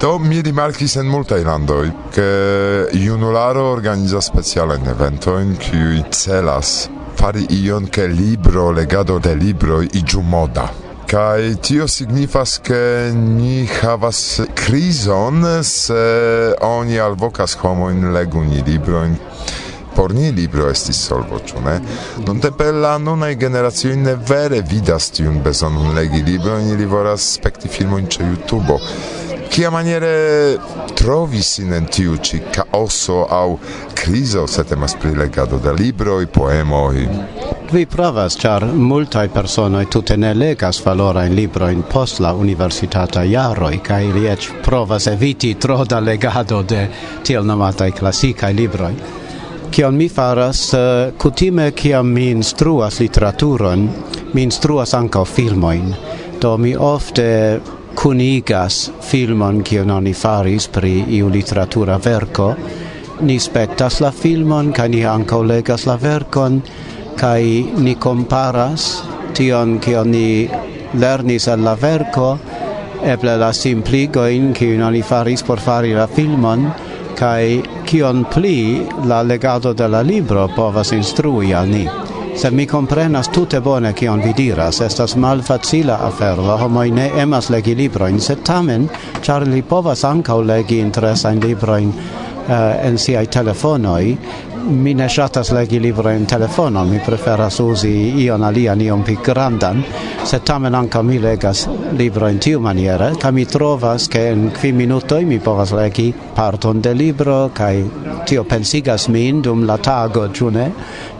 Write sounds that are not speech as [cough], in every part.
Do mi rimarkis en multaj landoj, ke junularo organizas specialajn eventojn, kiuj celas fari ion ke libro, legado de libroj iĝu moda. Kaj tio signifas, ke ni havas krizon, se oni alvokas homojn legu ni librojn. Por ni libro estis solvo, ĉu ne? Nuntempe la nunaj generacioj ne vere vidas tiun bezonon legi librojn, ili volas spekti filmojn ĉe YouTube kia maniere trovi sin en tiu ĉi kaoso aŭ krizo se temas pri legado de libroj, poemoj? Vi pravas, ĉar multaj personoj tute ne legas valorajn librojn post la universitata jaroj i ili eĉ provas eviti tro da legado de tiel nomataj klasikaj libroj. Kion mi faras, eh, kutime kiam mi instruas literaturon, mi instruas ankaŭ filmojn. Do mi ofte cunigas filmon kion oni faris pri iu literatura verko ni spectas la filmon kaj ni ankaŭ legas la verkon kaj ni comparas tion kion ni lernis al la verko eble la simpligoin kiun oni faris por fari la filmon kaj kion pli la legado de la libro povas instrui al ni. Sed mi comprenas tute bone kion vi diras, estas malfacila afero, la homoj ne emas legi libroin, sed tamen, char li povas ancau legi interesajn libroin uh, en siai telefonoi, mi ne ŝatas legi librojn telefono, mi preferas uzi ion alian, ion pli grandan, sed tamen ankaŭ mi legas librojn tiumaniere, kaj mi trovas, ke en kvin minutoj mi povas legi parton de libro, kaj tio pensigas min dum la tago, ĉu ne?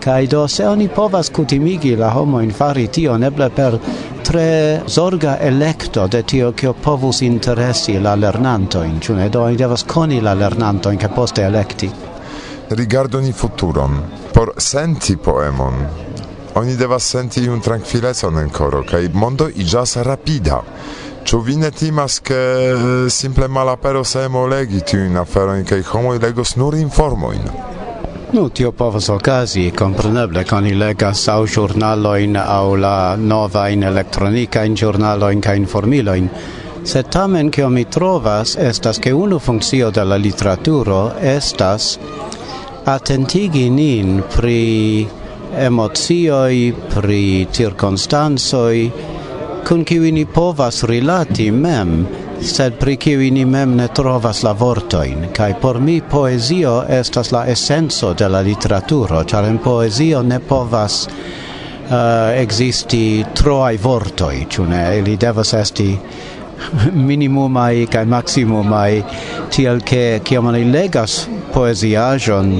Kaj do, se oni povas kutimigi la homojn fari tion, eble per tre zorga electo de tio che povus interesi la lernantoin, ciune, do oni devas coni la lernantoin, che poste electi rigardoni futuron. Por senti poemon, oni devas senti un tranquillezon en ancora, kai mondo iĝas rapida. Ĉu vi ne timas, ke eh, simple malapero emo legi tiujn aferojn kaj homoj legos nur informojn? Nu, tio povas okazi, kompreneble, ke ni legas aŭ ĵurnalojn aŭ la novajn elektronikajn ĵurnalojn kaj informilojn, sed tamen kio mi trovas estas ke unu funkcio de la literaturo estas attentigi nin pri emozioi, pri circonstansoi, cun kiwi ni povas rilati mem, sed pri kiwi ni mem ne trovas la vortoin, cae por mi poesio estas la essenso de la literaturo, char in poesio ne povas uh, existi troai vortoi, cune, ili devas esti [laughs] minimumai kai maximumai tiel ke kiam oni legas poesiajon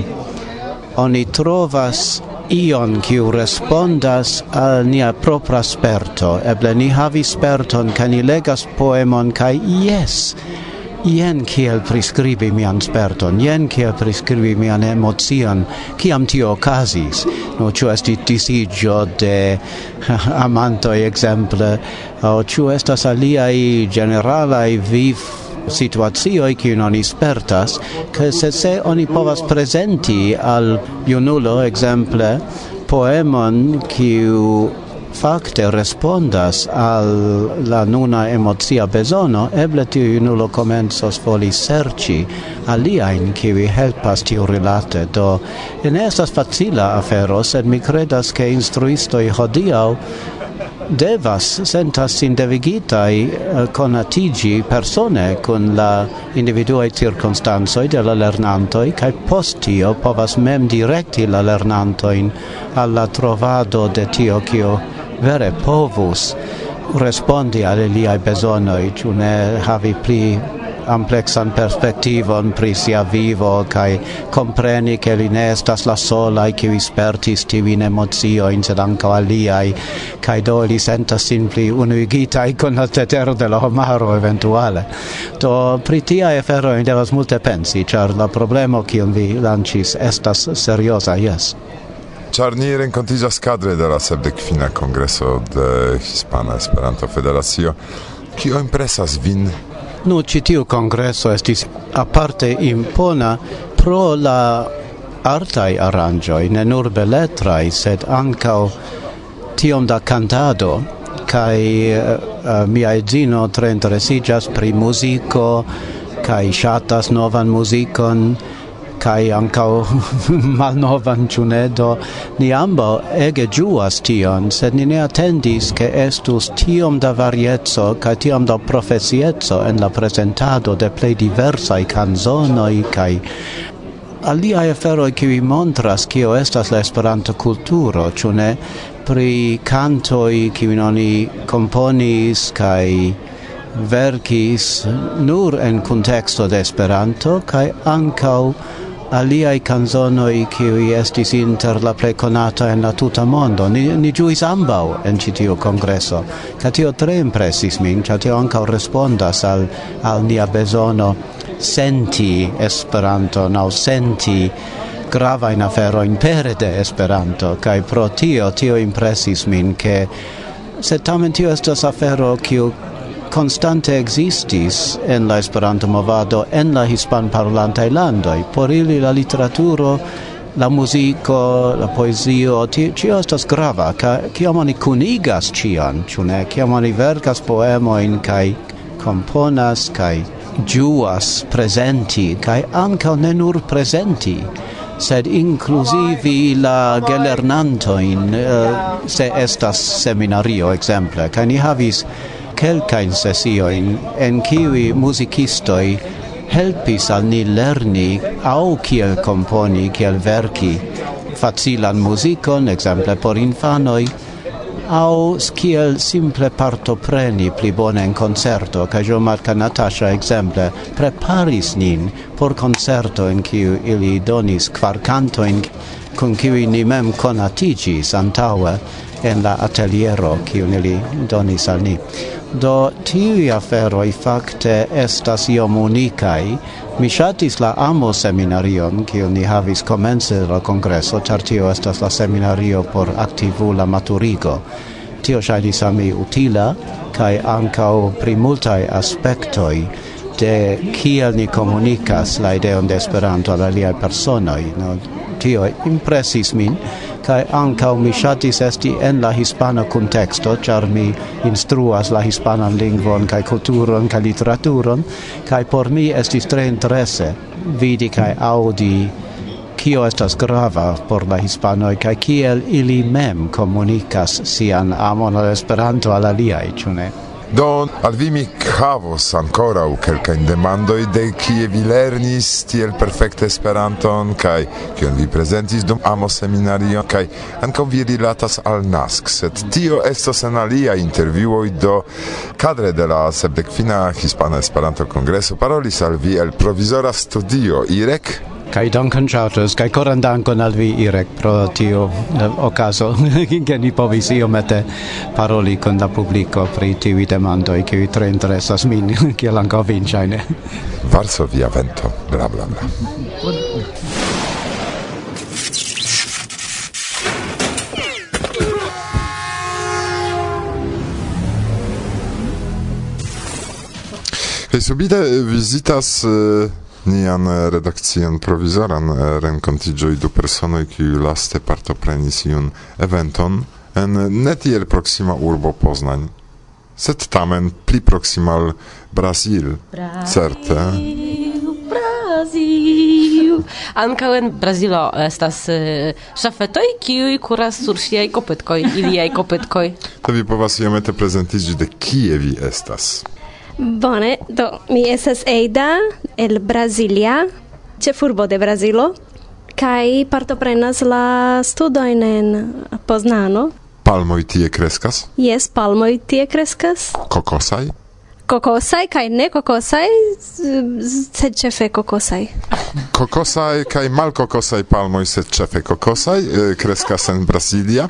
oni trovas ion kiu respondas al nia propra sperto. Eble ni havi sperton kai ni legas poemon kai yes jen kiel prescribi mian sperton, jen kiel prescribi mian emocion, kiam tio okazis. No, ciu esti disigio de [laughs] amantoi, exemple, o ciu estas aliai generalai viv situazioi qui non ispertas, che se se oni povas presenti al junulo, exemple, poemon kiu facte respondas al la nuna emozia besono, eble tiu junulo comensos voli serci aliaen kiwi helpas tiu relate. Do, ne estas facila afero, sed mi credas che instruistoi hodiau devas sentas sin devigitai uh, eh, conatigi persone con la individuae circunstansoi de la lernantoi cae postio povas mem directi la lernantoin alla trovado de tio cio vere povus respondi al liai besonoi, ciu ne havi pli amplexan perspektivon pri sia vivo kai compreni che li ne estas la sola che vi spertis tivin emozio in sed anca aliai kai do li sentas simpli unuigita con la tetero de la homaro eventuale. Do pri tia efero devas multe pensi char la problemo che vi lancis estas seriosa yes Ĉar ni renkontiĝas kadre de la sepdekfina kongreso de Hispana Esperanto-Federacio. Kio impresas vin? Nu, ĉi tiu kongreso estis aparte impona pro la artaj aranĝoj, ne nur beletraj, sed ankaŭ tiom da cantado kai uh, eh, eh, mia edzino tre interesigas pri muziko kai ŝatas novan muzikon kai ankau [laughs] malnovan chunedo ni ambo ege juas tion sed ni ne atendis ke estus tiom da varietzo kai tiom da profesietzo en la presentado de plej diversaj kai kaj afero ki vi montras kio estas la Esperanto-kulturo, ĉu ne? Pri kantoj ki oni komponis kai verkis nur en contexto de Esperanto kai ankau aliai canzonoi qui estis inter la plei conata en la tuta mondo. Ni, ni giuis ambau en citiu congresso, ca tio tre impressis min, ca tio ancau respondas al, al nia besono senti Esperanto, nau senti grava in afero in pere de Esperanto, cae pro tio, tio impressis min, che se tamen tio estas afero, kiu constante existis en la Esperanto movado en la hispan parlantaj landoj. Por ili la literaturo la muziko, la poezio, tio estas grava, ca ki oni kunigas cian, ciu ne, ciam oni poemo in kai componas, kai juas presenti, kai anka ne nur presenti, sed inclusivi la gelernantoin, uh, eh, se estas seminario, exemple, kai ni havis kelkajn sesiojn en kiwi musicistoi helpis al ni lerni au kiel komponi, kiel verki facilan musicon exemple por infanoi au kiel simple partopreni pli bone en concerto, ca jo marca Natasha exemple preparis nin por concerto in kiu ili donis kvar cantoin con kiu ni mem conatigis antaue en la ateliero kiu ili donis al ni do tiui aferoi facte estas iom unicai. Mi shatis la amo seminarion, kiu ni havis comence la congresso, char tio estas la seminario por activula maturigo. Tio shainis mi utila, kai ancao pri multae aspectoi, de kiel ni comunicas la ideon de Esperanto al aliai personoi. No? Tio impressis min, kai ankaŭ mi ŝatis esti en la hispana kunteksto ĉar mi instruas la hispanan lingvon kaj kulturon kaj literaturon kaj por mi estis tre interese vidi kaj aŭdi kio estas grava por la hispanoj kaj kiel ili mem komunikas sian amon al Esperanto al aliaj, ĉu ne? Don, al vi mi havos ancora u kelkajn demandoj de kie vi lernis tiel perfekte Esperanton kai kion vi prezentis dum amo seminario kai ankaŭ vi rilatas al NASK, sed tio estos en alia intervjuoj do kadre de la sepdekfina Hispana Esperanto Kongreso parolis al vi el provizora studio IREK? Kai dankon chatos, kai koran dankon al vi Irek pro tio eh, okazo [laughs] ke ni povis iomete paroli kun la publiko pri tiu demando e kiuj tre interesas min [laughs] kiel ankaŭ vin varso via vento, bla bla bla. Kaj subite eh, vizitas uh nian eh, redakcian provizoran eh, renkontiĝoj du personoj kiuj laste partoprenis iun eventon en eh, ne proxima urbo Poznań, sed tamen pli proximal Brazil, Brazil certe. Brazil. Ankaŭ en Brazilo estas ŝafetoj, kiuj kuras sur ŝiaj kopetkoj, iliaj kopetkoj. to vi povas iomete prezentiĝi de kie vi estas. Bone, do mi estas Eida el Brasilia, ce furbo de Brazilo, kai partoprenas la studoin en Poznano. Palmoi tie kreskas? Jes, palmoi tie kreskas. Kokosai? Kokosai, kai ne kokosai, sed cefe kokosai. Kokosai, kai mal kokosai palmoi, sed cefe kokosai, crescas en Brasilia.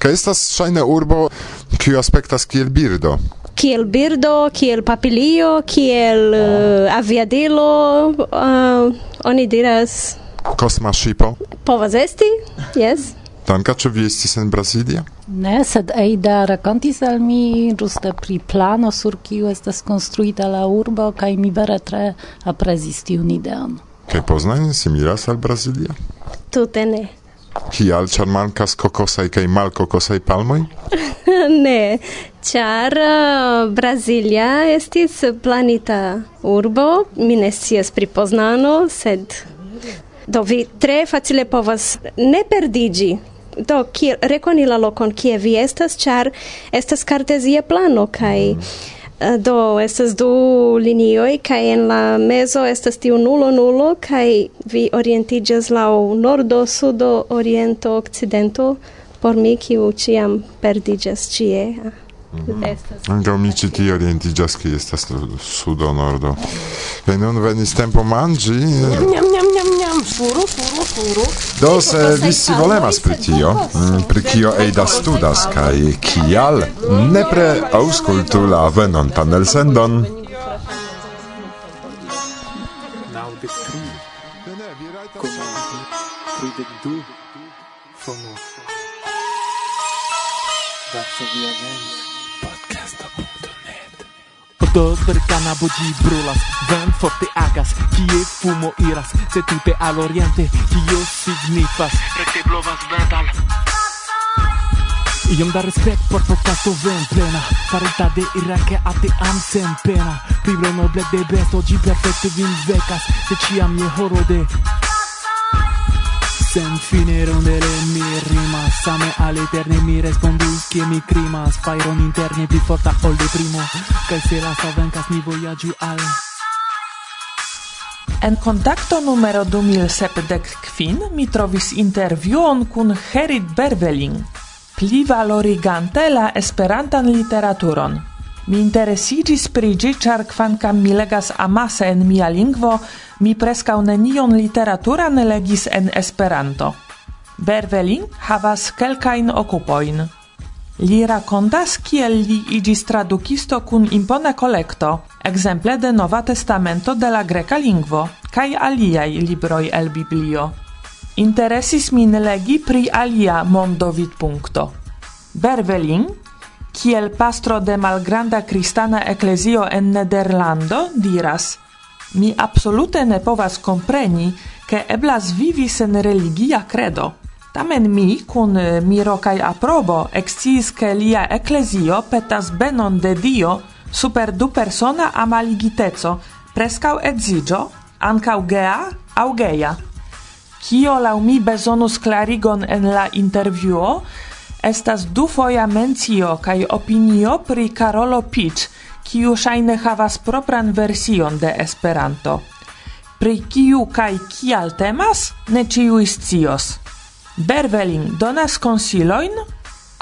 Kai estas shaine urbo, kiu aspektas kiel birdo kiel birdo, kiel papilio, kiel uh, aviadilo, uh, oni diras... Kosma shipo. Povas esti, yes. Danka, ĉu vi estis en Brazilio? Ne, sed Eida rakontis al mi ĝuste pri plano, sur kiu estas konstruita la urbo, kaj mi vere tre aprezis tiun ideon. Kaj Poznań similas al Brasilia? Tute ne. Kial, ĉar mankas kokosaj kaj malkokosaj palmoj? [laughs] ne, ĉar uh, Brazilia estis planita urbo, mi ne scias pri Poznano, sed do vi tre facile povas ne perdiĝi. Do, ki, rekoni la lokon kie vi estas, ĉar estas kartezia plano kaj mm. Eh, do estas du linioj kaj en la mezo estas tiu nulo nulo kaj vi orientiĝas laŭ nordo, sudo, oriento, okcidento por mi kiu ĉiam perdiĝas ĉie. Ah, mhm. Ankaŭ mi ĉi tie orientiĝas ke estas sudo nordo. Kaj nun venis tempo manĝi. Njam, njam, njam, njam, furu, furu. Do se vi scivolemas pri tio, mm, pri kio Eida studas kaj kial, nepre auskultu la venontan elsendon. From Dos per canabo gi brulas Ven forte agas Kie fumo iras Se tute al oriente Tio signifas. Rekte blovas vental. Iom da respect por portato ven plena Farita de Irake ate am sen pena. Pribro noble de besto Gi perfecte vin vecas Se ciam je horo de Sen fine rondele mi rimas Same all'eterne mi respondis Che mi crimas Spiron interne più forta ol de primo Che se la savenkas mi vojaĝu al En contacto numero 2075 mi trovis intervjuon kun Herit Berveling, pli valorigante la esperantan literaturon. Mi interesigis pri ĝi, ĉar kvankam mi legas amase en mia lingvo, mi prescau nenion literaturan legis en Esperanto. Bervelin havas kelkajn okupojn. Li rakontas kiel li igis tradukisto kun impona kolekto, ekzemple de Nova Testamento de la greka lingvo kaj aliaj libroj el Biblio. Interesis min legi pri alia mondovitpunkto. Bervelin, kiel pastro de malgranda kristana eklezio en Nederlando, diras – mi absolute ne povas compreni che eblas vivi sen religia credo. Tamen mi, cun eh, miro cae aprobo, exciis che lia ecclesio petas benon de Dio super du persona amaligitezo, prescau edzigio, ancau gea au geia. Cio lau mi besonus clarigon en la interviuo, estas du foia mencio cae opinio pri Carolo Pitch, kiu ŝajne havas propran version de Esperanto. Pri kiu kaj kial temas, ne ĉiuj scios. Bervelin donas konsilojn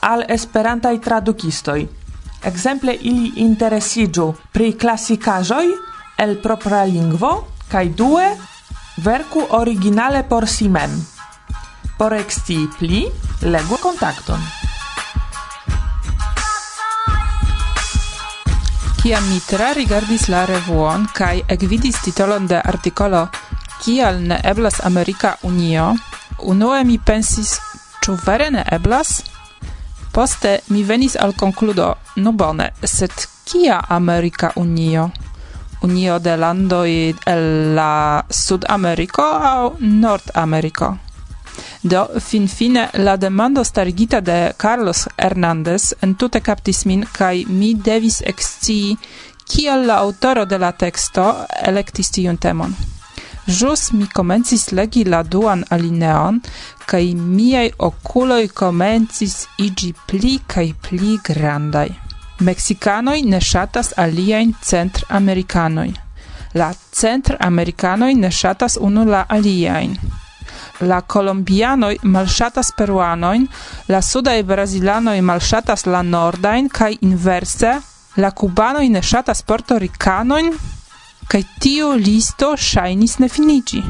al esperantaj tradukistoj. Ekzemple ili interesiĝu pri klasikaĵoj el propra lingvo kaj due verku originale por si mem. Por ekscii pli, legu kontakton. Kiam mi tre rigardis la revuon kai ekvidis titolon de artikolo Kial ne eblas Amerika Unio, unue mi pensis, ĉu vere ne eblas? Poste mi venis al konkludo, no bone, sed kia Amerika Unio? Unio de landoj el la Sud-Ameriko aŭ Nord-Ameriko? Do, finfine, la demando starigita de Carlos Hernandez entute captis min, kai mi devis excii kiel la autoro de la texto electis tiun temon. Jus mi comencis legi la duan alineon, kaj miei oculoi comencis igi pli kaj pli grandaj. Mexicanoi ne shatas aliaen centr-americanoi. La centramerikanoj ne shatas unu la aliaen la colombianoi malshatas peruanoin, la sudai brasilanoi malshatas la nordain, kai inverse, la cubanoi ne shatas portoricanoin, kai tiu listo shainis ne finici.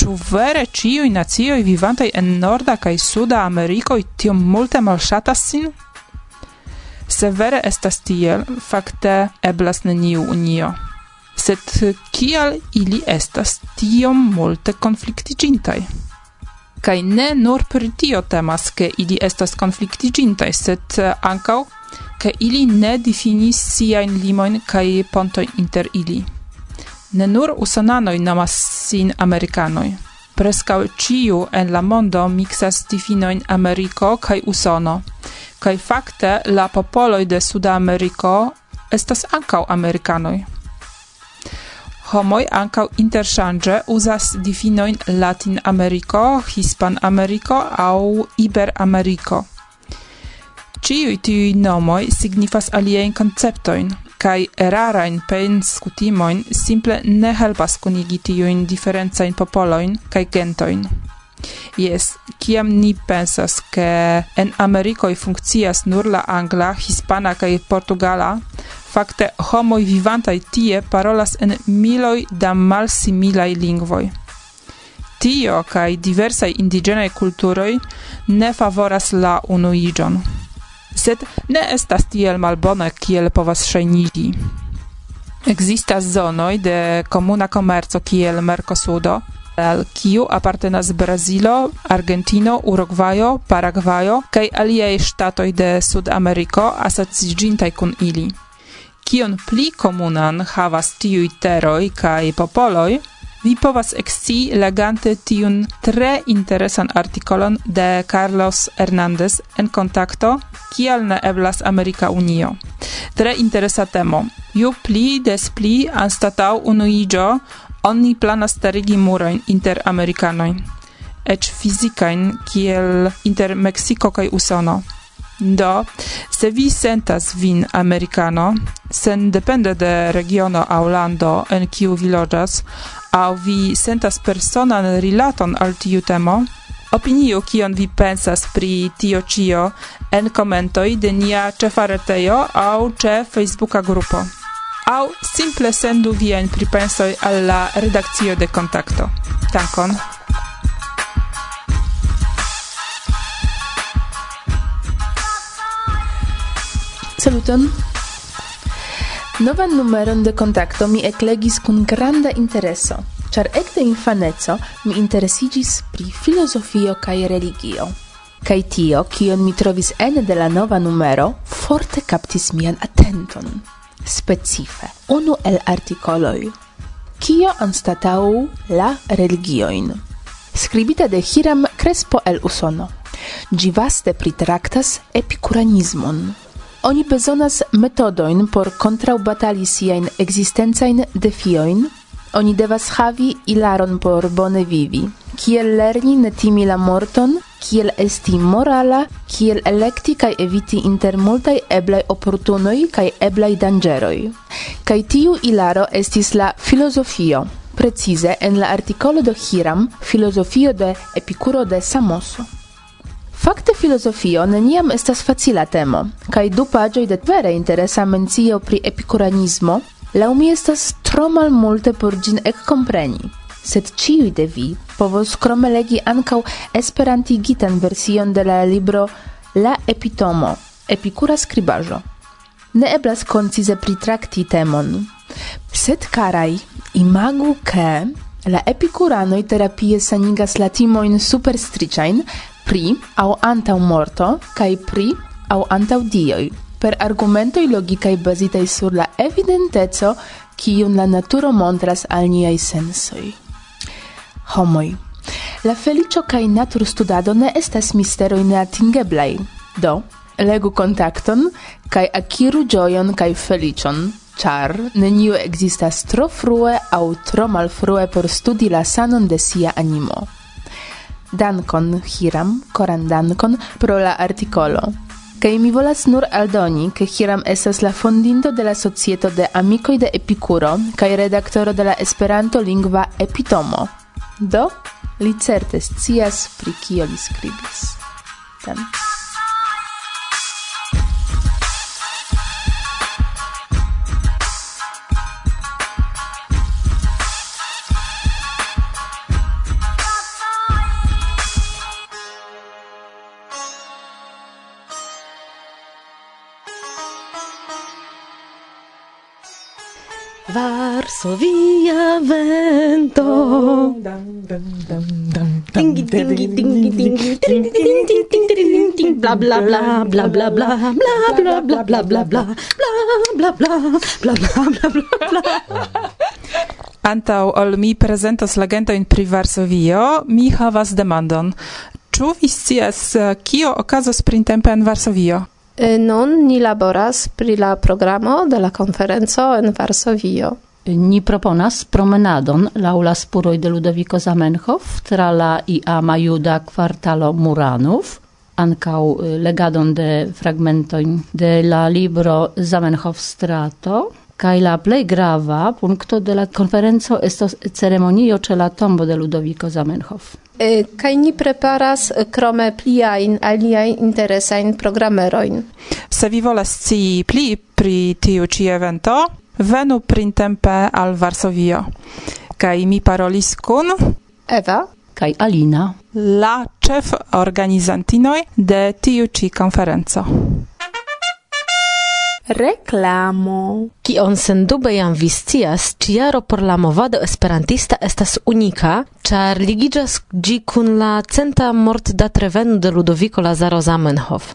Ču vere ciui nacioi vivantai en Norda kai Suda Amerikoi tiom multe malshatas sin? Se vere estas tiel, fakte eblas neniu unio. Sed kial ili estas tiom multe konfliktiĝintaj? kai ne nur per tio temas, ke ili estas konfliktiginta sed eh, ankaŭ, ke ili ne difinis siajn limojn kaj pontojn inter ili. Ne nur usonanoj nomas sin amerikanoj. Preskaŭ ĉiu en la mondo miksas difinojn Ameriko kaj Usono. Kaj fakte la popoloj de Suda Ameriko estas ankaŭ amerikanoj homoi ankaŭ interŝanĝe uzas difinojn Latin-Ameriko, Hispan-Ameriko au Iber-Ameriko. Ĉiuj tiuj nomoj signifas aliajn konceptojn, kaj erarajn penskutimojn simple ne helpas kunigi tiujn diferencajn popoloin kai gentoin. Yes, kiam ni pensas ke en Amerikoj funkcias nur la angla, hispana kaj portugala, fakte homoj vivantaj tie parolas en miloj da malsimilaj lingvoj. Tio kaj diversaj indiĝenaj kulturoj ne favoras la unuiĝon. Sed ne estas tiel malbone kiel povas ŝajnigi. Existas zonoj de komuna komerco kiel Mercosudo, al kiu apartenas Brazilo, Argentino, Urugvajo, Paragvajo kaj aliaj ŝtatoj de Sudameriko asociiĝintaj kun ili. Kion pli komunan havas tiuj teroj kaj popoloj, Vi povas exci legante tiun tre interesan artikolon de Carlos Hernandez en kontakto kial ne eblas Amerika Unio. Tre interesa temo. Ju pli des pli anstataŭ unuiĝo oni planas starigi murojn inter Amerikanojn, eĉ fizikajn kiel inter Meksiko kaj Usono. Do, se vi sentas vin americano, sen depende de regiono aŭ lando en kiu vi loĝas, aŭ vi sentas personan rilaton al tiu temo, opinio kion vi pensas pri tio cio en komentoj de nia ĉefa retejo aŭ ĉe Facebooka grupo. Aŭ simple sendu viajn pripensoj al la redakcio de kontakto. Dankon! Saluton! Novan numeron de contacto mi eklegis kun granda intereso, ĉar ekde infaneco mi interesiĝis pri filozofio kaj religio. Kaj tio, kion mi trovis ene de la nova numero, forte kaptis mian atenton. Specife, unu el artikoloj. Kio anstatau la religioin? Skribita de Hiram Crespo el Usono. Ĝi vaste pritraktas epikuranismon. Oni bezonas metodoin por kontraŭbatali siajn ekzistencajn defiojn, oni devas havi ilaron por bone vivi, kiel lerni ne timi la morton, kiel esti morala, kiel elekti kaj eviti inter multaj eblaj oportunoj kaj eblaj danĝeroj. Kaj tiu ilaro estis la filozofio, precize en la artikolo de Hiram, filozofio de Epikuro de Samoso. Fakte filozofio neniam estas facila temo, kaj du paĝoj de vere interesa mencio pri epikuranismo, laŭ mi estas tro malmulte por ĝin ekkompreni. Sed ĉiuj de vi povos krome legi ankaŭ esperantigitan version de la libro La Epitomo, Epikura skribaĵo. Ne eblas koncize pritrakti temon. Sed karaj, imagu ke la epikuranoj terapie sanigas latimojn superstriĉajn, pri au antau morto kai pri au antau dioi per argumentoi logicae basitai sur la evidentezo kiun la naturo montras al niai sensoi. Homoi, la felicio cae natur studado ne estas misteroi neatingeblai. Do, legu contacton, cae akiru gioion cae felicion, char neniu existas tro frue au tro malfrue por studi la sanon de sia animo. Dankon Hiram, koran dankon pro la artikolo. Kaj mi volas nur aldoni, ke Hiram estas la fondinto de la Societo de Amikoj de Epikuro kaj redaktoro de la Esperanto-lingva Epitomo. Do, li certe scias pri kio li skribis. Dankon. via vento. Dinghi dinghi dinghi dinghi ding ding ding ding ding bla bla bla bla bla bla bla bla bla bla bla bla bla bla bla bla bla bla Antau ol mi prezentos legendojn pri Varsovio, mi havas demandon. Ĉu vi scias kio okazos printempe en Varsovio? Non ni laboras pri la programo de la konferenco en Varsovio. Ni proponas promenadon lau la spuroi de Ludovico Zamenhof tra la iama juda quartalo Muranów, ancau legadon de fragmentoin de la libro Zamenhof Strato, kai la plei grava puncto de la conferenzo estos ceremonio ce la tombo de Ludovico Zamenhof. E, kai ni preparas krome pliain aliai interesain programeroin. Se vi volas ci pli pri tiu ci evento, venu printempe al Varsovio. Kai mi parolis kun Eva kaj Alina, la ĉef organizantinoj de tiu ĉi konferenco. Reklamo. Kion sendube jam vi scias, ĉiaro por la movado esperantista estas unika, ĉar ligiĝas gi kun la centa mortdatreveno de Ludoviko Lazaro Zamenhof.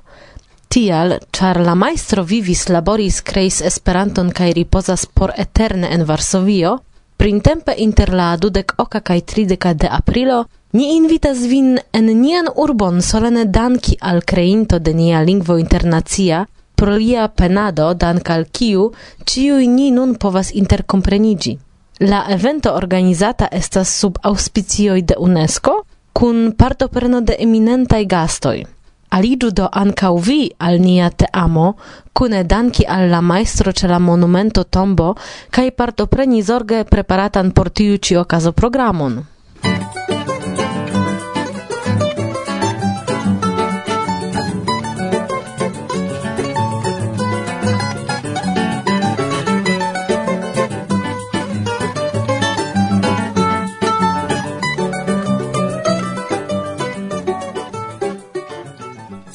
Tial, char la maestro vivis, laboris, creis Esperanton kaj ripozas por eterne en Varsovio, printempe inter la dudek oka kaj trideka de aprilo, ni invitas vin en nian urbon solene danki al kreinto de nia lingvo internacia, pro lia penado dank al kiu ciui ni nun povas intercomprenigi. La evento organizata estas sub auspicioj de UNESCO kun partopreno de eminentaj gastoj. Alidu do ancau vi al nia te amo, cune danki alla maestro ce la monumento tombo, cae partopreni zorge preparatan por tiu ci ocaso programon.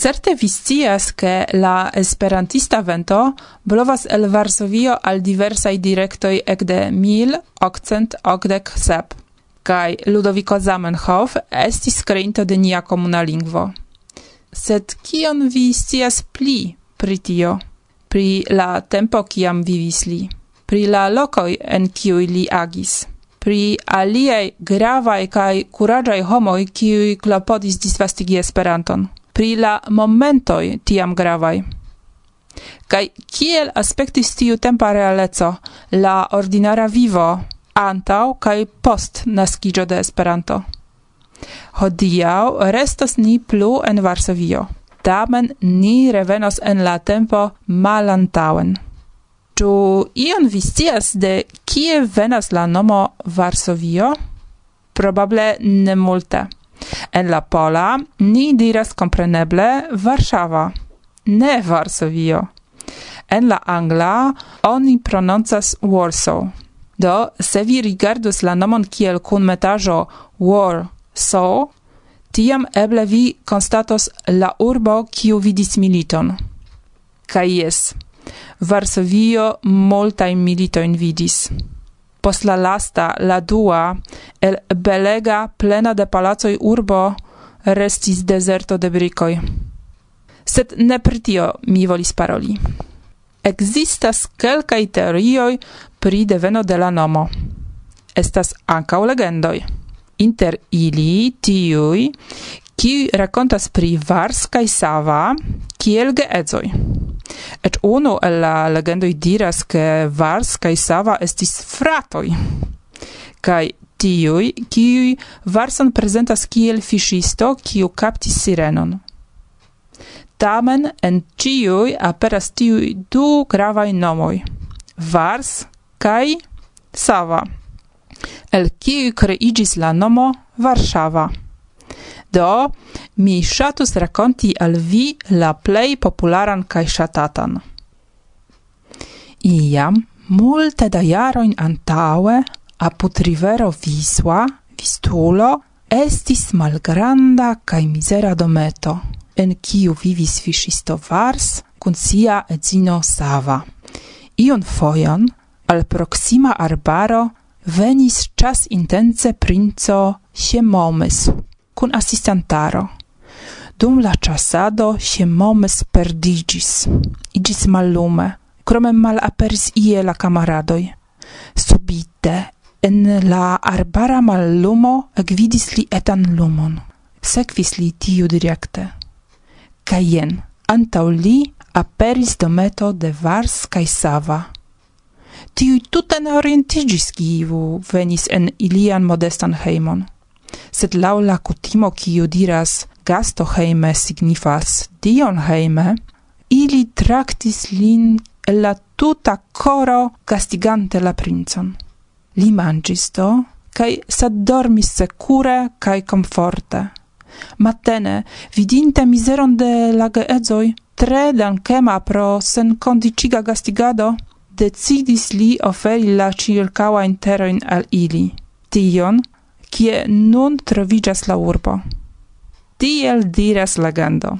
Certe vi scias ke la esperantista vento blovas el Varsovio al diversaj direktoj octec sep, kai Ludovico Zamenhof estis kreinto de nia comuna lingvo. Sed kion vi scias pli pri tio? Pri la tempo kiam vivis li? Pri la lokoj en kiuj li agis? pri aliei gravaj kaj kuraĝaj homoj, kiuj klopodis disvastigi Esperanton pri la momentoi tiam gravai. Kaj kiel aspektis tiu tempa realeco, la ordinara vivo, antaŭ kaj post naskiĝo de Esperanto? Hodiaŭ restos ni plu en Varsovio, tamen ni revenos en la tempo malantaŭen. Ĉu ion vi scias de kie venas la nomo Varsovio? Probable ne multe. En la pola ni diras compreneble Warszawa, ne Varsovio. En la angla oni prononcas Warsaw. Do, se vi rigardus la nomon kiel kun metaĵo Warsaw, tiam eble vi constatos la urbo kiu vidis militon. Kai jes, Varsovio multajn militojn vidis post la lasta, la dua, el belega plena de palacoi urbo restis deserto de bricoi. Sed ne pritio mi volis paroli. Existas kelkaj teorioj pri deveno de la nomo. Estas ankaŭ legendoj. Inter ili tiuj, kiuj rakontas pri Vars kaj Sava kiel geedzoj. Et uno el la legendoi diras che Vars kai Sava estis fratoi. Kai tiui, kiui Varson presentas kiel fishisto, kiu captis sirenon. Tamen en ciui aperas tiui du gravai nomoi. Vars kai Sava. El kiui creigis la nomo Varsava. Do, mi shatus raconti al vi la plei popularan kai shatatan. Iam, multe da jaroin antaue, aput rivero Viswa, Vistulo, estis malgranda kai misera dometo, en kiu vivis fiŝisto Vars kun sia edzino Sava. Ion foion, al proxima arbaro venis czas intence princo Siemomysł kun assistantaro. Dum la chasado się momes perdigis, igis mallume, crome mal aperis ie la camaradoi. Subite, en la arbara mallumo ekvidis li etan lumon. Sekvis li tiu directe. Kaj jen, antaŭ li aperis dometo de Vars kaj Sava. Tiuj tute ne orientigis, kiu venis en ilian modestan hejmon sed laŭ la kutimo kiu diras gasto heime signifas dion heime, ili traktis lin el la tuta coro castigante la princon. Li mangis do, cae sad dormis secure cae comforte. Matene, vidinte miseron de la geedzoi, tre dankema pro sen condiciga gastigado, decidis li oferi la circaua interoin al ili. Tion, kie nun trovigas la urbo. Tiel diras legendo.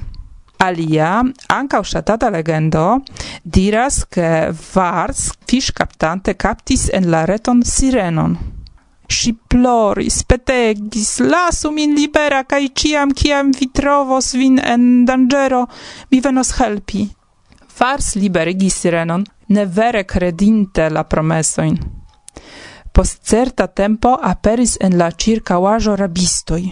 Alia, anca ŝatata legendo, diras, che Vars fiŝkaptante captis en la reton sirenon. Si ploris, petegis, lasu min libera, cae ciam kiam vi trovos vin en dangero, mi venos helpi. Vars liberigis sirenon, ne vere credinte la promesoin. Post certa tempo aperis en la circauajo rabistoi,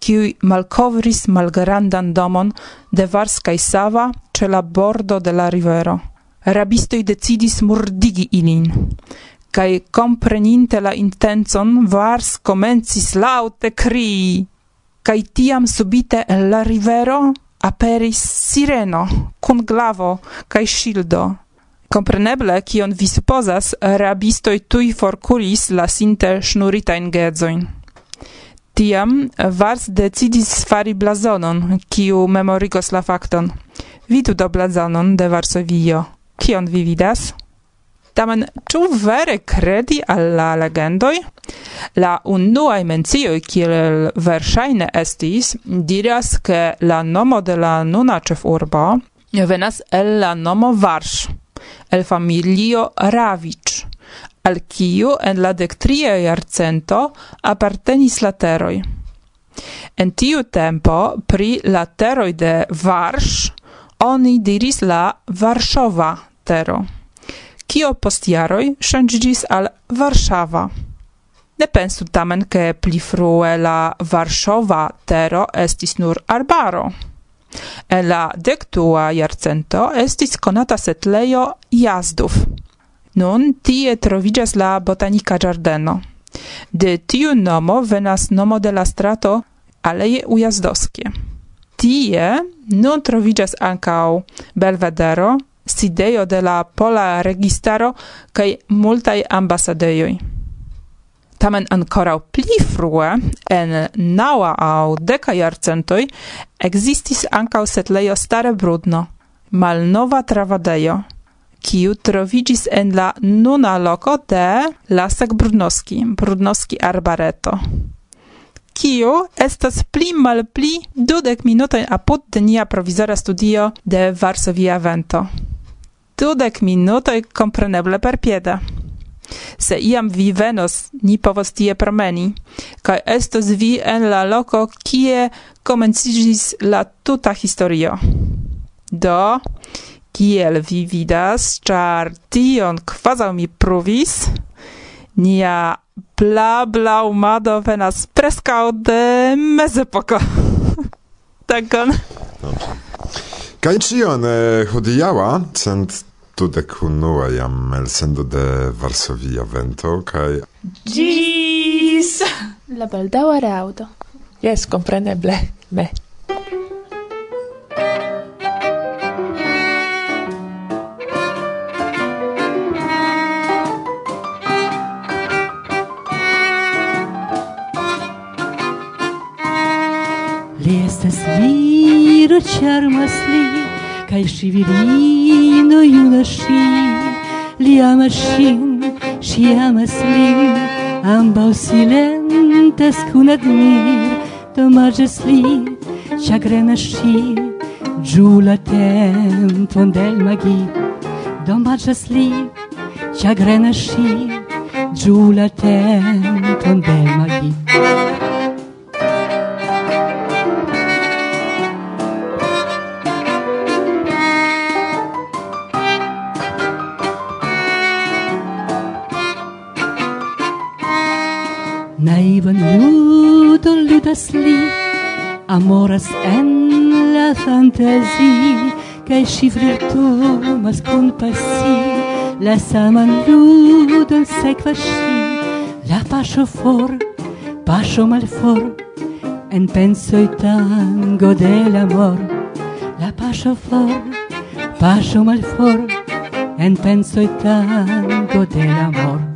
kiuj malkovris malgrandan domon de Varskai Sava ce la bordo de la rivero. Rabistoi decidis murdigi ilin, kai compreninte la intenzon Vars comencis laute crii, kai tiam subite en la rivero aperis sireno kun glavo kai shildo, Compreneble, kion vi supozas, rabistoj forculis la sinte ŝnuritajn gezoin. Tiam Vars decidis fari blazonon, kiu memorigos la fakton. Vidu do blazonon de Varsovio. Kion vi vidas? Tamen, ĉu vere kredi al la legendoj? La unuaj mencioj, kiel verŝajne estis, diras, ke la nomo de la nuna ĉefurbo venas el la nomo Varš, el familio Ravic, al kiu en la dectria iarcento appartenis lateroj. En tiu tempo pri lateroj de Varš oni diris la Varšova tero, kio post jaroj shangigis al Varŝava. Ne pensu tamen, ke pli frue la Varŝova tero estis nur arbaro. En la dectua iarcento estis conata setlejo Jazdów. Nun tie trovigas la botanika giardeno. De tiu nomo venas nomo de la strato Aleje Ujazdowskie. Tie nun trovigas ancau Belvedero, sidejo de la pola registaro kaj multaj ambasadejoj tamen ancora pli frue en naua au deca jarcentoj existis ancau setlejo Stare Brudno, malnova travadejo, kiu trovigis en la nuna loko de Lasek Brudnoski, Brudnoski Arbareto kio estas pli malpli dudek minutojn apud de nia provizora studio de Varsovia Vento. Dudek minutoj kompreneble perpieda. Se iam vi venos, ni povos tie promeni, kaj estos vi en la loko, kie komenciĝis la tuta historio. Do, kiel vi vidas, char tion kvazaŭ mi pruvis, nia bla bla umado venas prescau de mezepoko. [laughs] Dankon. Kaj cion eh, hodiała, cent dudek unua jam elsendo de Varsovia vento kaj Gis! la baldaua reaudo. Yes, compreneble. me. Li estas viro charmas li kai šivirino junaši, li amas ŝin, ŝi amas lin, ambaŭ silentes kun admir, domaĝas li, chagrena ŝi, giula la tempon de magi. Domaĝas li, chagrena ŝi, giula tempon magi. amoras li, amoras en la fantasi, kaj ŝi flirtumas kun pasi, la saman ludon sekvas ŝi, la paŝo for, paŝo malfor, en pensoj tango de l'amor, la paŝo for, paŝo malfor, en pensoj tango de l'amor.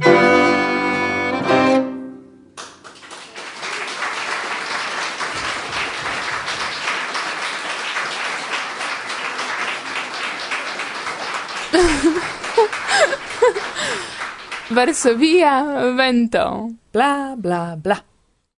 Varsovia vento. Bla bla bla.